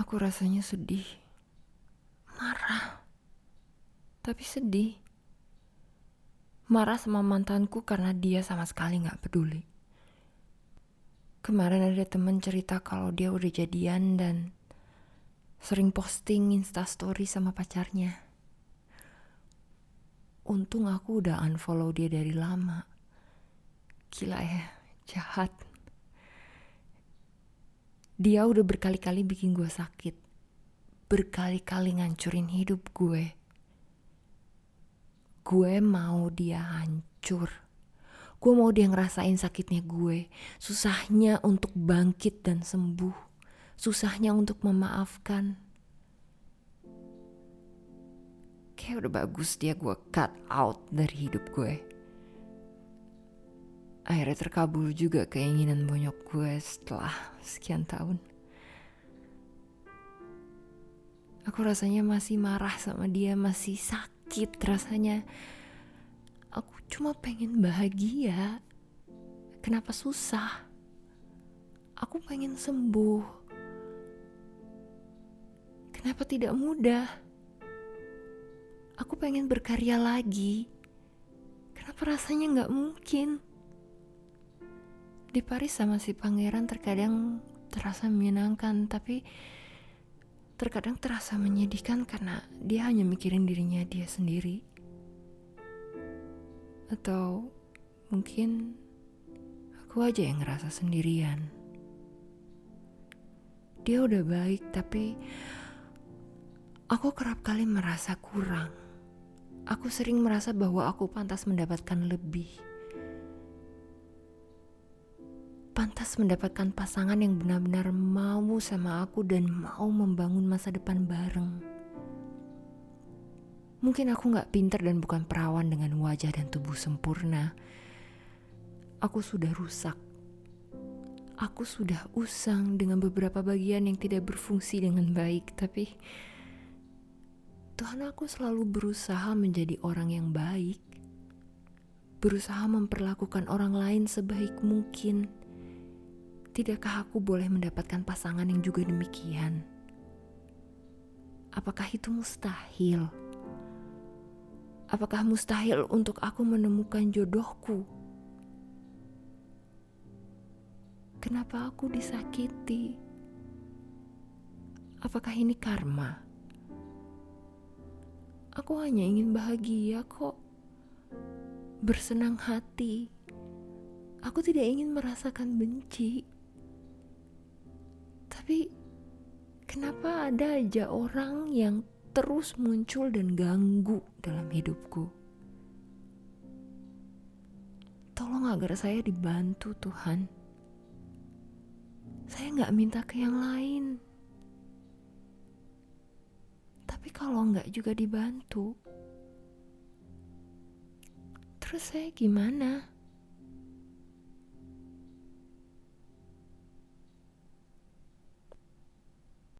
Aku rasanya sedih, marah, tapi sedih. Marah sama mantanku karena dia sama sekali gak peduli. Kemarin ada temen cerita kalau dia udah jadian dan sering posting instastory sama pacarnya. Untung aku udah unfollow dia dari lama. Gila ya, jahat. Dia udah berkali-kali bikin gue sakit. Berkali-kali ngancurin hidup gue. Gue mau dia hancur. Gue mau dia ngerasain sakitnya gue. Susahnya untuk bangkit dan sembuh. Susahnya untuk memaafkan. Kayak udah bagus dia gue cut out dari hidup gue akhirnya terkabul juga keinginan bonyok gue setelah sekian tahun. Aku rasanya masih marah sama dia, masih sakit rasanya. Aku cuma pengen bahagia. Kenapa susah? Aku pengen sembuh. Kenapa tidak mudah? Aku pengen berkarya lagi. Kenapa rasanya nggak mungkin? Di Paris sama si pangeran terkadang terasa menyenangkan tapi terkadang terasa menyedihkan karena dia hanya mikirin dirinya dia sendiri. Atau mungkin aku aja yang ngerasa sendirian. Dia udah baik tapi aku kerap kali merasa kurang. Aku sering merasa bahwa aku pantas mendapatkan lebih pantas mendapatkan pasangan yang benar-benar mau sama aku dan mau membangun masa depan bareng. Mungkin aku gak pinter dan bukan perawan dengan wajah dan tubuh sempurna. Aku sudah rusak. Aku sudah usang dengan beberapa bagian yang tidak berfungsi dengan baik, tapi Tuhan aku selalu berusaha menjadi orang yang baik. Berusaha memperlakukan orang lain sebaik mungkin Tidakkah aku boleh mendapatkan pasangan yang juga demikian? Apakah itu mustahil? Apakah mustahil untuk aku menemukan jodohku? Kenapa aku disakiti? Apakah ini karma? Aku hanya ingin bahagia kok, bersenang hati. Aku tidak ingin merasakan benci. Tapi kenapa ada aja orang yang terus muncul dan ganggu dalam hidupku? Tolong agar saya dibantu Tuhan. Saya nggak minta ke yang lain. Tapi kalau nggak juga dibantu, terus saya gimana?